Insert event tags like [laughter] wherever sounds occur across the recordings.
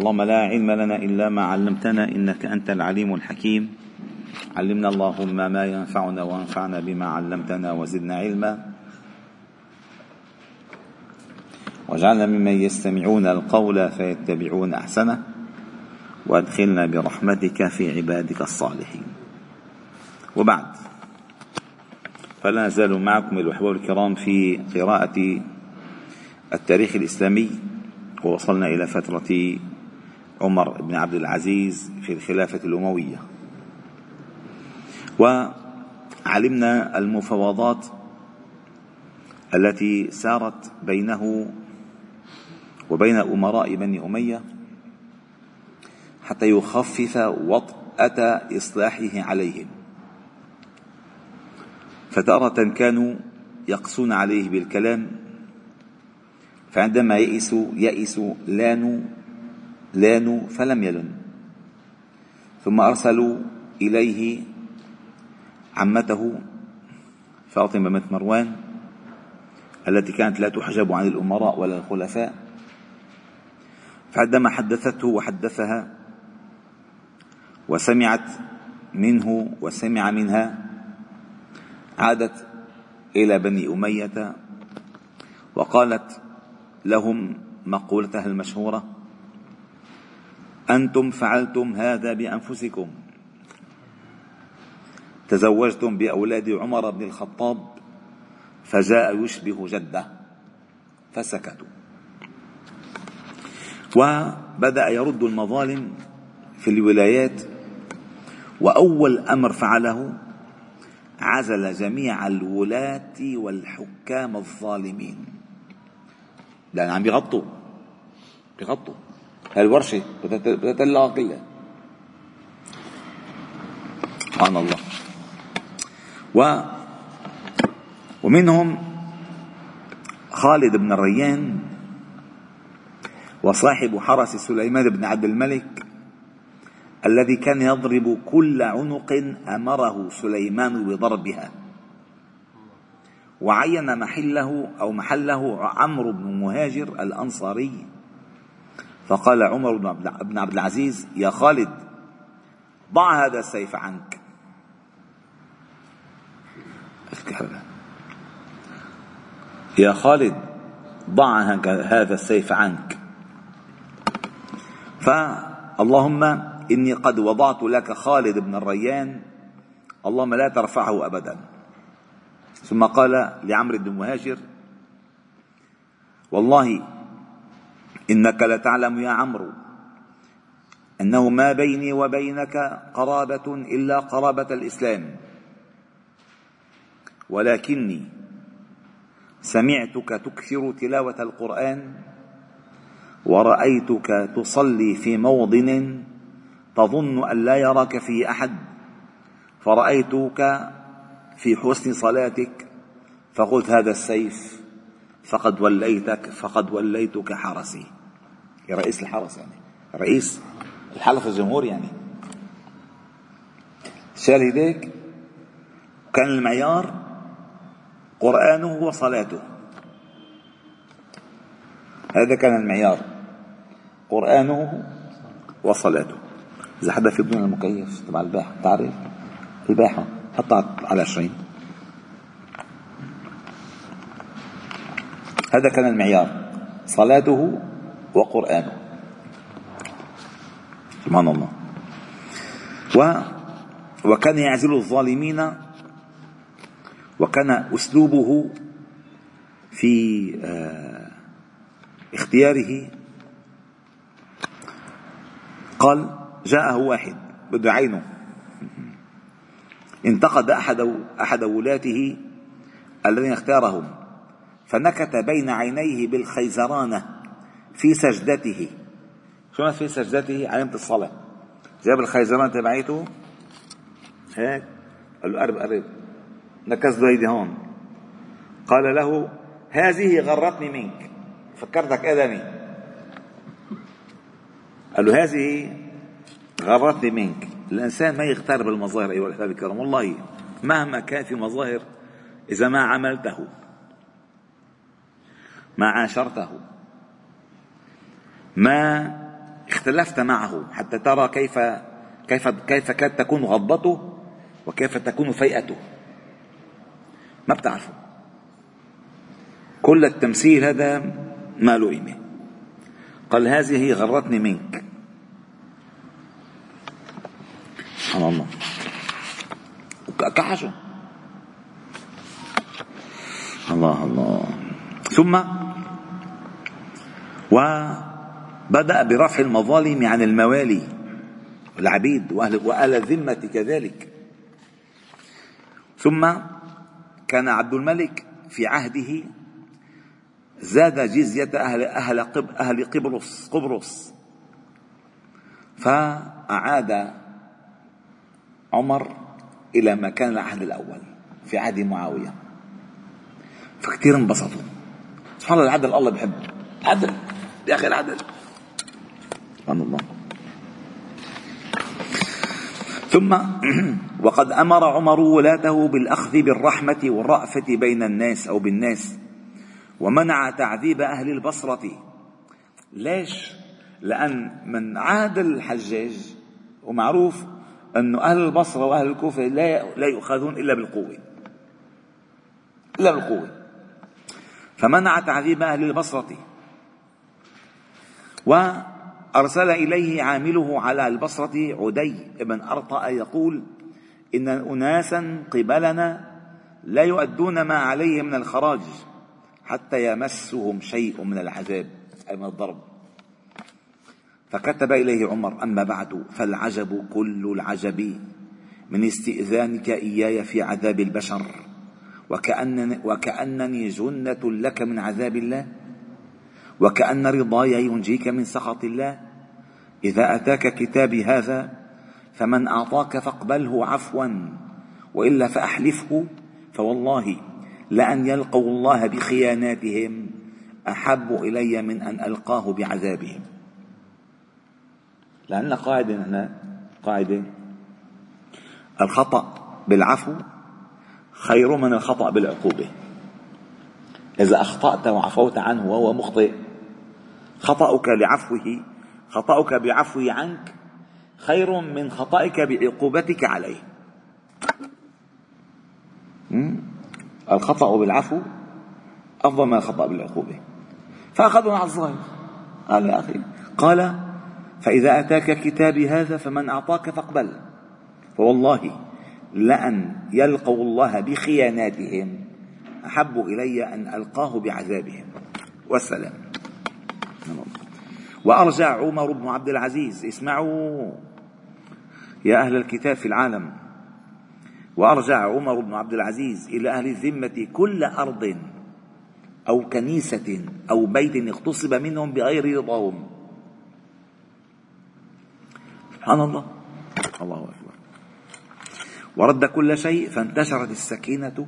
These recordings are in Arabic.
اللهم لا علم لنا إلا ما علمتنا إنك أنت العليم الحكيم. علمنا اللهم ما ينفعنا وانفعنا بما علمتنا وزدنا علما. واجعلنا ممن يستمعون القول فيتبعون أحسنه. وادخلنا برحمتك في عبادك الصالحين. وبعد فلا نزال معكم الأحباب الكرام في قراءة التاريخ الإسلامي. ووصلنا إلى فترة عمر بن عبد العزيز في الخلافة الأموية. وعلمنا المفاوضات التي سارت بينه وبين أمراء بني أمية حتى يخفف وطأة إصلاحه عليهم. فتارة كانوا يقسون عليه بالكلام فعندما يئسوا يئسوا لانوا لانوا فلم يلن. ثم أرسلوا إليه عمته فاطمة بنت مروان التي كانت لا تحجب عن الأمراء ولا الخلفاء. فعندما حدثته وحدثها وسمعت منه وسمع منها عادت إلى بني أمية وقالت لهم مقولتها المشهورة أنتم فعلتم هذا بأنفسكم. تزوجتم بأولاد عمر بن الخطاب فجاء يشبه جده فسكتوا. وبدأ يرد المظالم في الولايات وأول أمر فعله عزل جميع الولاة والحكام الظالمين. لأن عم بيغطوا بيغطوا الورشة. تلغى كلها. سبحان الله. و ومنهم خالد بن الريان وصاحب حرس سليمان بن عبد الملك الذي كان يضرب كل عنق أمره سليمان بضربها. وعين محله أو محله عمرو بن مهاجر الأنصاري فقال عمر بن عبد العزيز يا خالد ضع هذا السيف عنك. يا خالد ضع هذا السيف عنك. فاللهم إني قد وضعت لك خالد بن الريان اللهم لا ترفعه أبدا. ثم قال لعمرو بن مهاجر والله إنك لتعلم يا عمرو. أنه ما بيني وبينك قرابة إلا قرابة الإسلام. ولكني سمعتك تكثر تلاوة القرآن ورأيتك تصلي في موضن تظن أن لا يراك فيه أحد فرأيتك في حسن صلاتك فقلت هذا السيف فقد وليتك فقد وليتك حرسي. يا رئيس الحرس يعني. رئيس الحلف الجمهور يعني. شال يديك كان المعيار قرآنه وصلاته. هذا كان المعيار. قرآنه وصلاته. إذا حدا في بدون المكيف تبع الباحة تعرف؟ الباحة حطها على 20 هذا كان المعيار. صلاته وقرآنه سبحان الله. و وكان يعزل الظالمين وكان أسلوبه في آه، اختياره. قال جاءه واحد بده عينه. انتقد أحد أحد ولاته الذين اختارهم فنكت بين عينيه بالخيزرانة. في سجدته. شو في سجدته؟ علامة الصلاة جاب الخيزرانة تبعيته. هيك. قال له قرب قرب نكز له أيدي هون. قال له هذه غرتني منك. فكرتك ادمي قال له هذه غرتني منك. الإنسان ما يغتر بالمظاهر أيها الأحباب الكرام. والله مهما كان في مظاهر إذا ما عملته ما عاشرته ما اختلفت معه حتى ترى كيف كيف كيف كانت تكون غضبته وكيف تكون فيئته. ما بتعرفوا كل التمثيل هذا ما له قيمة قال هذه غرتني منك. سبحان الله. كحشه الله الله. ثم وبدأ برفع المظالم عن الموالي العبيد وأهل, وأهل الذمة كذلك. ثم كان عبد الملك في عهده زاد جزية أهل أهل أهل قبرص قبرص. فأعاد عمر إلى ما كان العهد الأول في عهد معاوية. فكتير انبسطوا. سبحان الله العدل الله بحبه عدل يا أخي العدل. سبحان الله. ثم [clears throat] وقد أمر عمر ولاته بالأخذ بالرحمة والرأفة بين الناس أو بالناس ومنع تعذيب أهل البصرة. ليش؟ لأن من عهد الحجاج ومعروف انه أهل البصرة وأهل الكوفة لا لا يؤخذون إلا بالقوة. إلا بالقوة. فمنع تعذيب أهل البصرة. و أرسل إليه عامله على البصرة عدي بن أرطأ يقول إن أناسا قبلنا لا يؤدون ما عليه من الخراج حتى يمسهم شيء من العذاب أي من الضرب. فكتب إليه عمر أما بعد فالعجب كل العجب من استئذانك إياي في عذاب البشر وكأنني, وكأنني جنة لك من عذاب الله. وكأن رضاي ينجيك من سخط الله. إذا أتاك كتابي هذا فمن أعطاك فاقبله عفوا وإلا فأحلفه فوالله لأن يلقوا الله بخياناتهم. أحب إلي من أن ألقاه بعذابهم. لأن قاعدة هنا قاعدة. الخطأ بالعفو خير من الخطأ بالعقوبة. إذا أخطأت وعفوت عنه وهو مخطئ خطأك لعفوه خطأك بعفوه عنك خير من خطأك بعقوبتك عليه. الخطأ بالعفو أفضل من الخطأ بالعقوبة. فأخذوا على الظاهر قال يا أخي قال فإذا أتاك كتابي هذا فمن أعطاك فاقبل. فوالله لأن يلقوا الله بخياناتهم أحب إلي أن ألقاه بعذابهم. والسلام. وأرجع عمر بن عبد العزيز. اسمعوا يا أهل الكتاب في العالم. وأرجع عمر بن عبد العزيز إلى أهل الذمة كل أرض أو كنيسة أو بيت اغتصب منهم بغير رضاهم. سبحان الله. الله أكبر. ورد كل شيء فانتشرت السكينة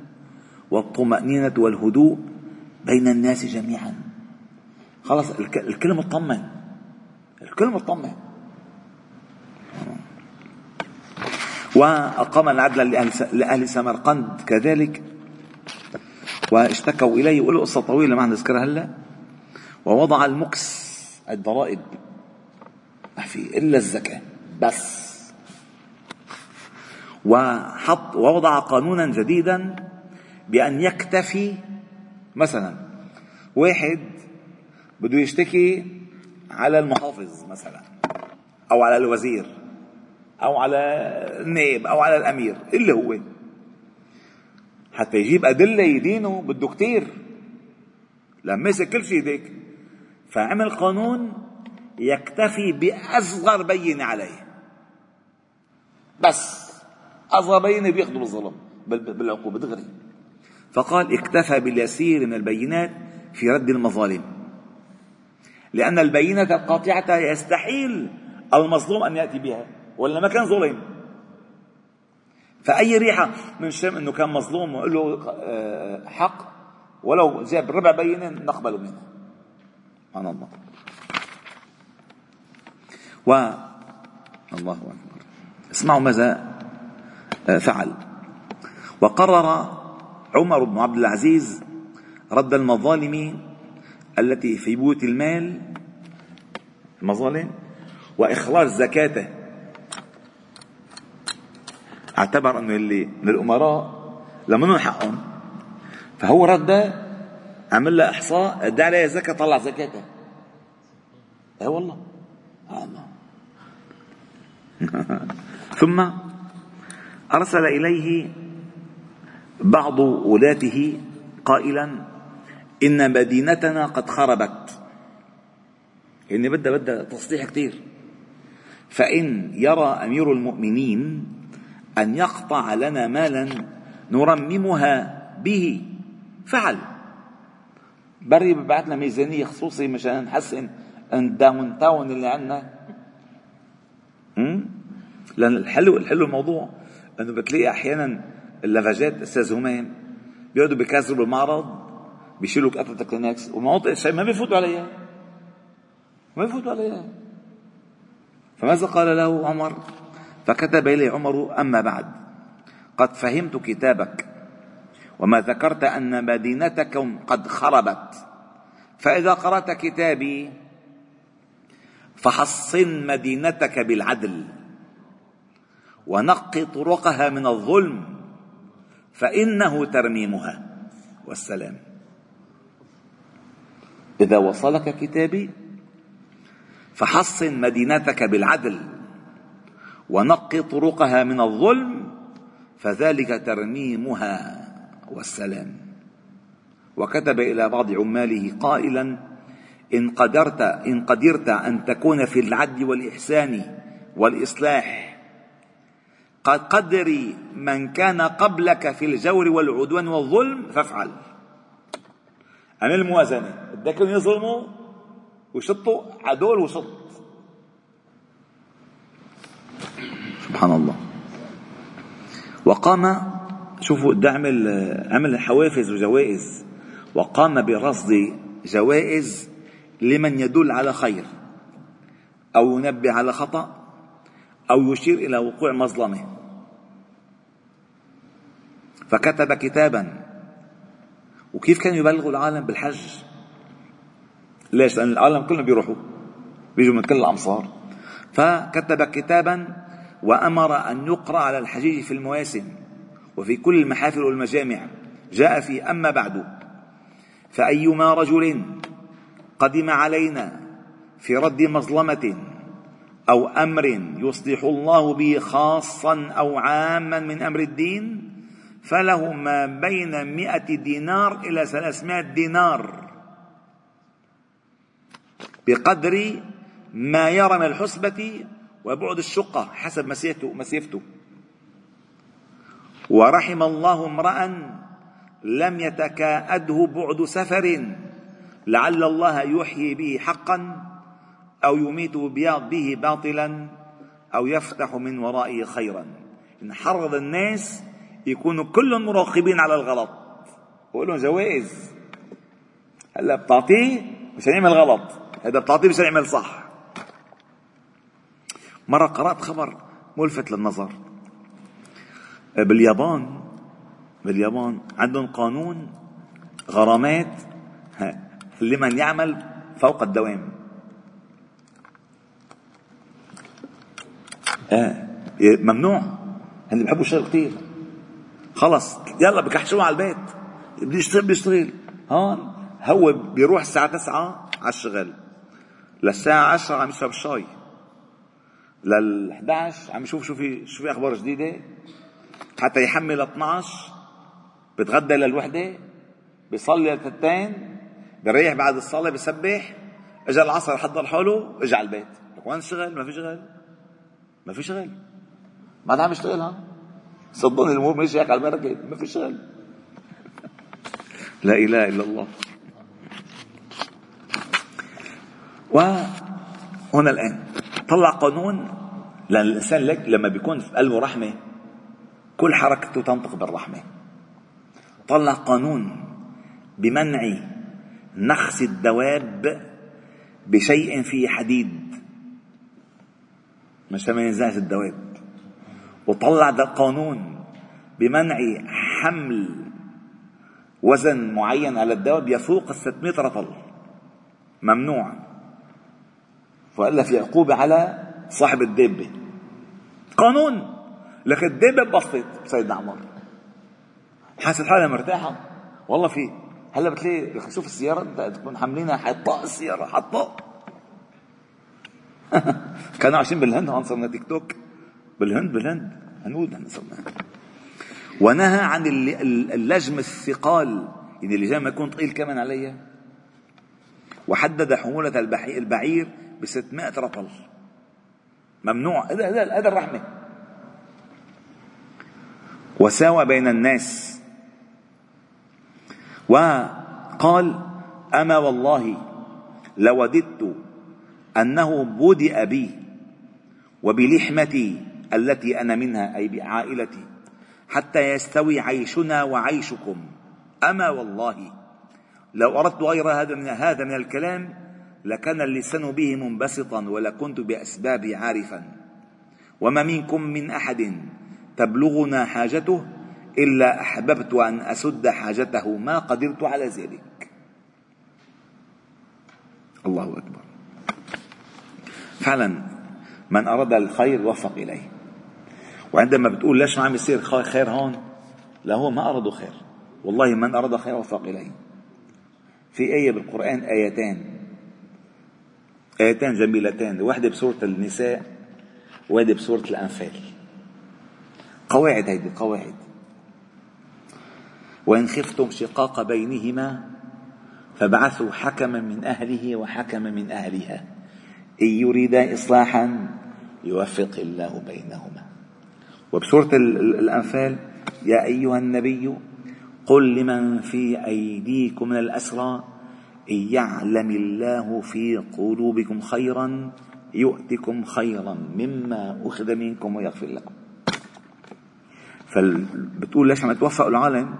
والطمأنينة والهدوء بين الناس جميعا. خلاص الكل مطمن الكل مطمن. وأقام العدل لأهل سمرقند كذلك. واشتكوا إليه وله قصة طويلة ما نذكرها هلا. ووضع المكس الضرائب ما في إلا الزكاة بس. وحط ووضع قانونا جديدا بأن يكتفي مثلا واحد بده يشتكي على المحافظ مثلا أو على الوزير أو على النائب أو على الأمير اللي هو. حتى يجيب أدلة يدينه بده كتير لما مسك كل شيء ديك فعمل قانون يكتفي بأصغر بينة عليه. بس أصغر بينة بياخذوا بالظلم بالعقوبة دغري. فقال اكتفى باليسير من البينات في رد المظالم. لأن البينة القاطعة يستحيل المظلوم أن يأتي بها ولا ما كان ظلم. فأي ريحة من شم أنه كان مظلوم وقال له آه، حق ولو جاب ربع بينة نقبل منه. سبحان الله. و الله أكبر. اسمعوا ماذا آه، فعل. وقرر عمر بن عبد العزيز رد المظالم التي في بيوت المال المظالم وإخراج زكاته. اعتبر أنه اللي من الأمراء لمنهم حقهم فهو رد عمل له إحصاء ادى عليه زكاة طلع زكاته. اي والله؟ الله [laughs] ثم أرسل إليه بعض ولاته قائلا إن مدينتنا قد خربت. يعني بدها بدها تصليح كثير فإن يرى أمير المؤمنين أن يقطع لنا مالا نرممها به فعل. بري ببعث لنا ميزانية خصوصي مشان نحسن ال downtown اللي عندنا. لأن الحلو الحلو الموضوع أنه بتلاقي أحيانا اللافاجات أستاذ همام بيقعدوا بيكسروا بالمعرض بيشيلوا قطعة كلينكس ومناطق الشيء ما بيفوتوا عليها. ما بيفوتوا عليها. فماذا قال له عمر؟ فكتب إليه عمر أما بعد قد فهمت كتابك وما ذكرت أن مدينتكم قد خربت. فإذا قرأت كتابي فحصن مدينتك بالعدل ونق طرقها من الظلم فإنه ترميمها. والسلام. إذا وصلك كتابي فحصن مدينتك بالعدل ونق طرقها من الظلم فذلك ترميمها والسلام. وكتب إلى بعض عماله قائلا إن قدرت إن قدرت أن تكون في العدل والإحسان والإصلاح قد قدري من كان قبلك في الجور والعدوان والظلم فافعل. اعمل موازنة بدك يظلموا ويشطوا عدول وشط. سبحان الله. وقام شوفوا ده عمل عمل حوافز وجوائز. وقام برصد جوائز لمن يدل على خير أو ينبه على خطأ أو يشير إلى وقوع مظلمه. فكتب كتابا وكيف كانوا يبلغوا العالم بالحج؟ ليش؟ لأن العالم كلهم بيروحوا بيجوا من كل الأمصار. فكتب كتابا وأمر أن يقرأ على الحجيج في المواسم وفي كل المحافل والمجامع. جاء في أما بعد. فأيما رجل قدم علينا في رد مظلمة أو أمر يصلح الله به خاصا أو عاما من أمر الدين فله ما بين مئة دينار إلى ثلاثمائة دينار. بقدر ما يرى من الحسبة وبعد الشقة حسب مسيرته مسيرته. ورحم الله امرأ لم يتكاءده بعد سفر لعل الله يحيي به حقا أو يميت به باطلا أو يفتح من ورائه خيرا. إن حرض الناس يكونوا كلهم مراقبين على الغلط. بقول لهم جوائز هلا بتعطيه مشان يعمل غلط. هذا بتعطيه مشان يعمل صح. مرة قرأت خبر ملفت للنظر. باليابان باليابان عندهم قانون غرامات لمن يعمل فوق الدوام. آه ممنوع. هن بيحبوا الشغل كثير خلص يلا بكحشوه على البيت. بده يشتغل بيشتغل هون هو بيروح الساعة تسعة على الشغل للساعة عشرة عم يشرب الشاي لل 11 عم يشوف شو في شو في أخبار جديدة. حتى يحمل 12 بتغدى للوحدة. بيصلي للثنتين بيريح بعد الصلاة بيسبح. اجى العصر حضر حاله اجى على البيت. وين الشغل؟ ما في شغل. ما في شغل. بعد عم يشتغل ها؟ صدقني الأمور ماشية على البركة ما في شغل لا إله إلا الله. وهنا الآن طلع قانون لأن الإنسان لك لما بيكون في قلبه رحمة كل حركته تنطق بالرحمة. طلع قانون بمنع نخس الدواب بشيء فيه حديد. مشان ما ينزعج الدواب؟ وطلع ده قانون بمنع حمل وزن معين على الدواب يفوق ال 600 رطل ممنوع. فقال في عقوبة على صاحب الدابة قانون. لك الدابة ببسط سيدنا عمر. حاسس حالها مرتاحة؟ والله في. هلا بتلاقي شوف السيارة تكون حاملينها حطاء السيارة حطاء. [laughs] كانوا عايشين بالهند هون صرنا تيك توك. بالهند بالهند. هنود نحن ونهى عن اللجم الثقال. يعني اللجام يكون ثقيل كمان عليها وحدد حمولة البعير ب 600 رطل. ممنوع. هذا هذا الرحمة. وساوى بين الناس. وقال أما والله لوددت أنه بدأ بي وبلحمتي التي أنا منها أي بعائلتي حتى يستوي عيشنا وعيشكم. أما والله لو أردت غير هذا من هذا من الكلام لكان اللسان به منبسطا ولكنت بأسبابي عارفا. وما منكم من أحد تبلغنا حاجته إلا أحببت أن أسد حاجته ما قدرت على ذلك. الله أكبر. فعلا من أراد الخير وفق إليه. وعندما بتقول ليش ما عم يصير خير هون؟ لا هو ما أرادوا خير. والله من أراد خير وفق إليه. في آية بالقرآن آيتان آيتان جميلتان واحدة بسورة النساء وواحدة بسورة الأنفال. قواعد هيدي قواعد. وإن خفتم شقاق بينهما فابعثوا حكما من أهله وحكما من أهلها. إن يريدا إصلاحا يوفق الله بينهما. وبسورة الأنفال يا أيها النبي قل لمن في أيديكم من الأسرى إن يعلم الله في قلوبكم خيرا يؤتكم خيرا مما أخذ منكم ويغفر لكم. فبتقول ليش عم توفقوا العالم؟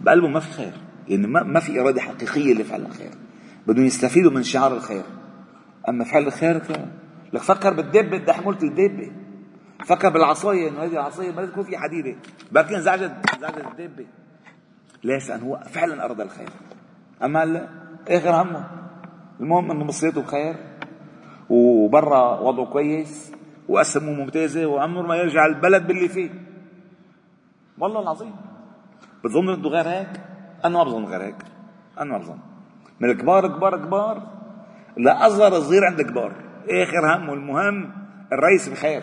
بقلبه ما في خير. يعني ما في إرادة حقيقية لفعل الخير. بدهم يستفيدوا من شعار الخير. أما فعل الخير لك فكر بالدبة بدها حمولة الدبة فكر بالعصاية إنه هذه العصاية ما تكون في حديدة. بركي انزعجت انزعجت الدبة. ليش؟ لأنه هو فعلا أراد الخير. أما هلا آخر همه؟ المهم إنه مصريته بخير وبرا وضعه كويس وأسمه ممتازة وعمره ما يرجع البلد باللي فيه. والله العظيم. بتظن إنه غير هيك؟ أنا ما بظن غير هيك. أنا ما بظن. من الكبار كبار كبار لأصغر صغير عند الكبار. اخر همه؟ المهم الرئيس بخير.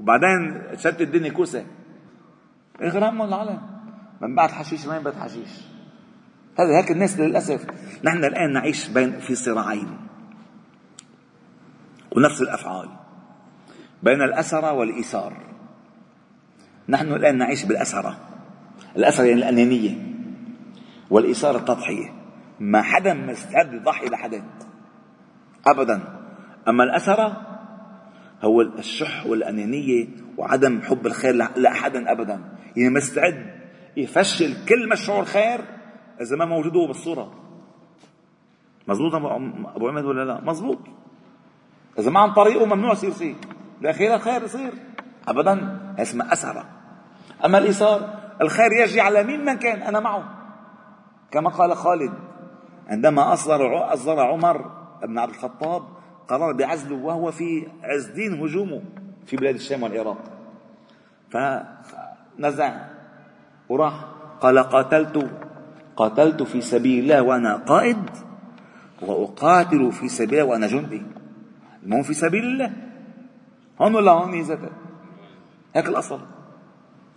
وبعدين شت الدنيا كوسة. اخر همه العالم. من بعد حشيش ما بعد حشيش؟ هذا هيك الناس للأسف. نحن الآن نعيش بين في صراعين. ونفس الأفعال. بين الاسرى والإيثار. نحن الآن نعيش بالاسرى الاسرى يعني الأنانية. والإيثار التضحية. ما حدا مستعد يضحي لحدا. ابدا. أما الاسرى هو الشح والأنانية وعدم حب الخير لاحد ابدا. يعني مستعد يفشل كل مشروع الخير إذا ما موجود هو بالصورة. مزبوط أبو عمد ولا لا؟ مزبوط إذا ما عن طريقه ممنوع يصير شيء. الاخير الخير يصير. ابدا. اسمه اثر أما الإيثار الخير يجري على مين من كان؟ أنا معه. كما قال خالد عندما أصدر أصدر عمر بن عبد الخطاب قرار بعزله وهو في عز دين هجومه في بلاد الشام والعراق. فنزع وراح. قال قاتلت قاتلت في سبيل الله وأنا قائد وأقاتل في سبيل الله وأنا جندي. المهم في سبيل الله. هون ولا هون ميزته؟ هيك الأصل.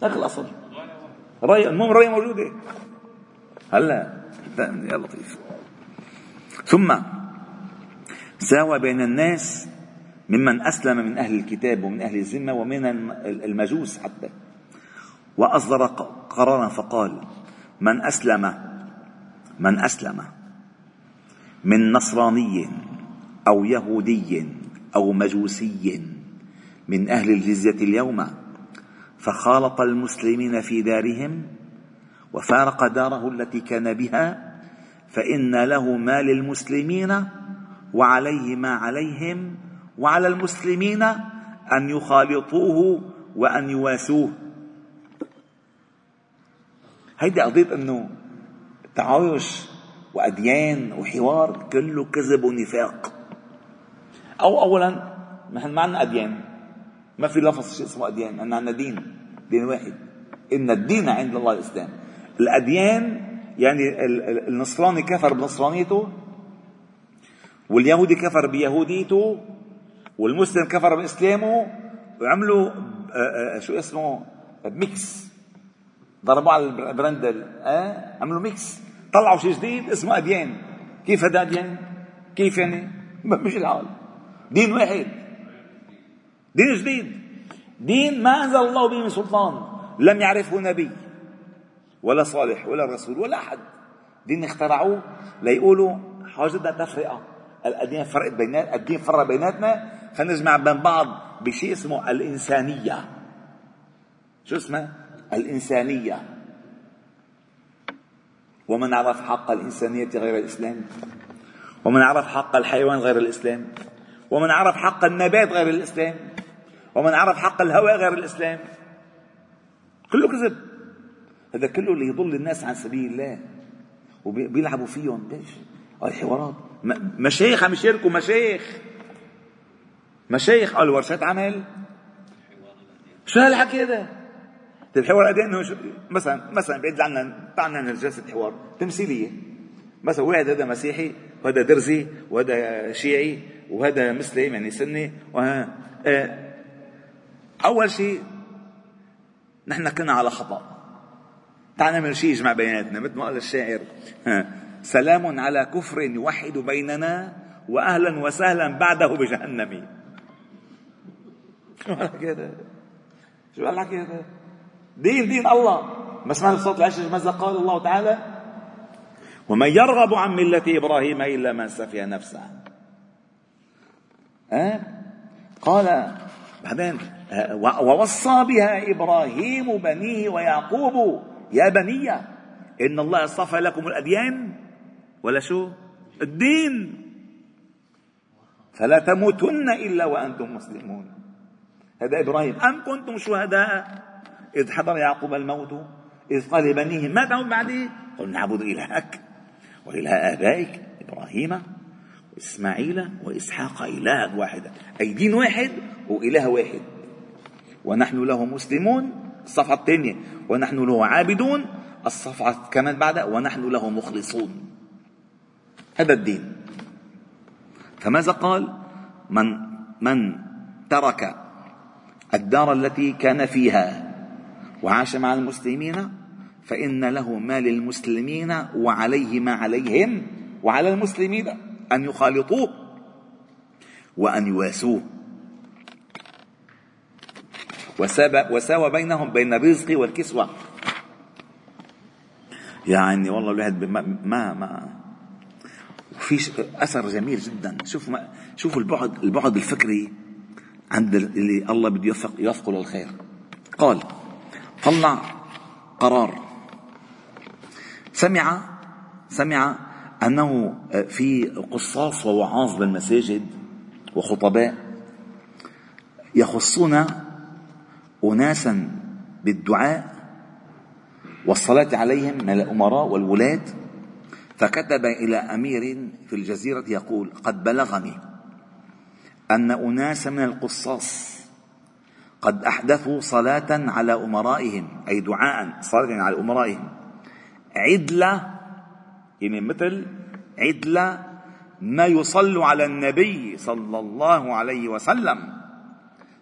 هيك الأصل. رأي المهم رأي موجودة. هلا يا لطيف. ثم ساوى بين الناس ممن أسلم من أهل الكتاب ومن أهل الذمة ومن المجوس حتى. وأصدر قرارا فقال من أسلم من أسلم من نصراني أو يهودي أو مجوسي من أهل الجزية اليوم فخالط المسلمين في دارهم وفارق داره التي كان بها فإن له ما للمسلمين وعليه ما عليهم وعلى المسلمين أن يخالطوه وأن يواسوه. هيدي قضية أنه تعايش وأديان وحوار كله كذب ونفاق. أو أولا نحن ما عندنا أديان. ما في لفظ شيء اسمه أديان. عندنا عندنا دين دين واحد. إن الدين عند الله الإسلام. الأديان يعني النصراني كفر بنصرانيته واليهودي كفر بيهوديته والمسلم كفر باسلامه وعملوا آه، آه، شو اسمه؟ mix. ضربوا على ال blender أه؟ عملوا mix. طلعوا شيء جديد اسمه اديان كيف هذا اديان؟ كيف يعني؟ مش الحال دين واحد. دين جديد. دين ما أنزل الله به من سلطان. لم يعرفه نبي. ولا صالح ولا رسول ولا أحد. دين اخترعوه ليقولوا حاجتنا تفرقة. الاديان فرقت بينات الدين فرق بيناتنا. خلينا نجمع بين بعض بشيء اسمه الإنسانية. شو اسمه؟ الإنسانية. ومن عرف حق الإنسانية غير الإسلام؟ ومن عرف حق الحيوان غير الإسلام؟ ومن عرف حق النبات غير الإسلام؟ ومن عرف حق الهواء غير الإسلام؟ كله كذب. هذا كله اللي يضل الناس عن سبيل الله. وبيلعبوا فيهم. ليش؟ الحوارات مشايخ عم يشاركوا مشايخ. مشايخ قالوا ورشات عمل. شو هالحكي هذا؟ الحوار قد إنه مثلا مثلا بعيد عنا تعنا جلسه حوار تمثيلية. مثلا واحد هذا مسيحي وهذا درزي وهذا شيعي وهذا مسلم يعني سني. وها آه، أول شيء نحن كنا على خطأ. تعال نعمل شيء يجمع بيناتنا مثل ما قال الشاعر. سلام على كفر يوحد بيننا واهلا وسهلا بعده بجهنم شو هالحكي هذا؟ شو هالحكي هذا؟ دين دين الله ما سمعنا بصوت العشر ماذا قال الله تعالى؟ ومن يرغب عن ملة إبراهيم إلا من سفي نفسه أه؟ قال بعدين ووصى بها إبراهيم بنيه ويعقوب يا بني إن الله اصطفى لكم الأديان ولا شو؟ الدين. فلا تموتن إلا وأنتم مسلمون. هذا إبراهيم. أم كنتم شهداء؟ إذ حضر يعقوب الموت إذ قال لبنيه ما تعود بعدي؟ قل نعبد إلهك وإله آبائك إبراهيم وإسماعيل وإسحاق إله واحدا أي دين واحد وإله واحد. ونحن له مسلمون الصفحة الثانية. ونحن له عابدون الصفحة كمان بعدها. ونحن له مخلصون. هذا الدين. فماذا قال؟ من من ترك الدار التي كان فيها وعاش مع المسلمين فإن له ما للمسلمين وعليه ما عليهم وعلى المسلمين أن يخالطوه وأن يواسوه. وساوى بينهم بين الرزق والكسوة. يعني والله الواحد ما ما, ما في أثر جميل جدا. شوف ما شوفوا البعد البعد الفكري عند اللي الله بده يوفق يوفقه للخير. قال طلع قرار. سمع سمع أنه في قصاص ووعاظ بالمساجد وخطباء يخصون أناسا بالدعاء والصلاة عليهم من الأمراء والولاة فكتب إلى أمير في الجزيرة يقول قد بلغني أن أناسا من القصاص قد أحدثوا صلاة على أمرائهم أي دعاء صلاة على أمرائهم. عدلة يعني مثل عدلة ما يصلوا على النبي صلى الله عليه وسلم.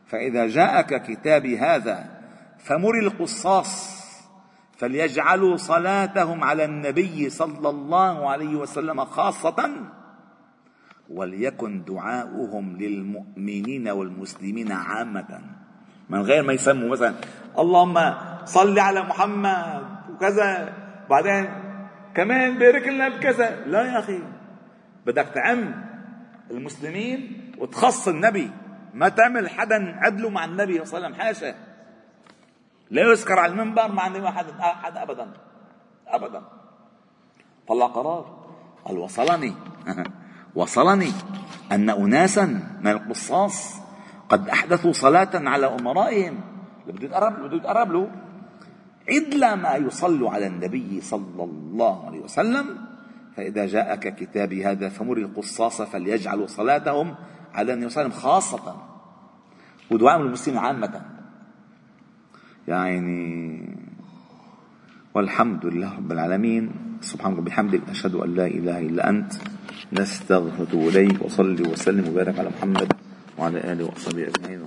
فإذا جاءك كتابي هذا فمر القصاص فليجعلوا صلاتهم على النبي صلى الله عليه وسلم خاصة وليكن دعاؤهم للمؤمنين والمسلمين عامة. من غير ما يسموا مثلا اللهم صل على محمد وكذا بعدين كمان بارك لنا بكذا. لا يا أخي بدك تعم المسلمين وتخص النبي. ما تعمل حدا عدله مع النبي صلى الله عليه وسلم حاشا. لا يذكر على المنبر مع النبي حد أحد أبدا. أبدا. طلع قرار. قال وصلني. [laughs] وصلني أن أناسا من القصاص قد أحدثوا صلاة على أمرائهم. بده يتقرب بده يتقرب له عدل ما يصلوا على النبي صلى الله عليه وسلم. فإذا جاءك كتابي هذا فمر القصاص فليجعلوا صلاتهم على النبي صلى الله عليه وسلم خاصة. ودعاء المسلمين عامة. يعني والحمد لله رب العالمين. سبحانك وبحمدك أشهد أن لا إله إلا أنت نستغفر إليك وصلي وسلم وبارك على محمد وعلى آله وصحبه أجمعين.